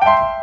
you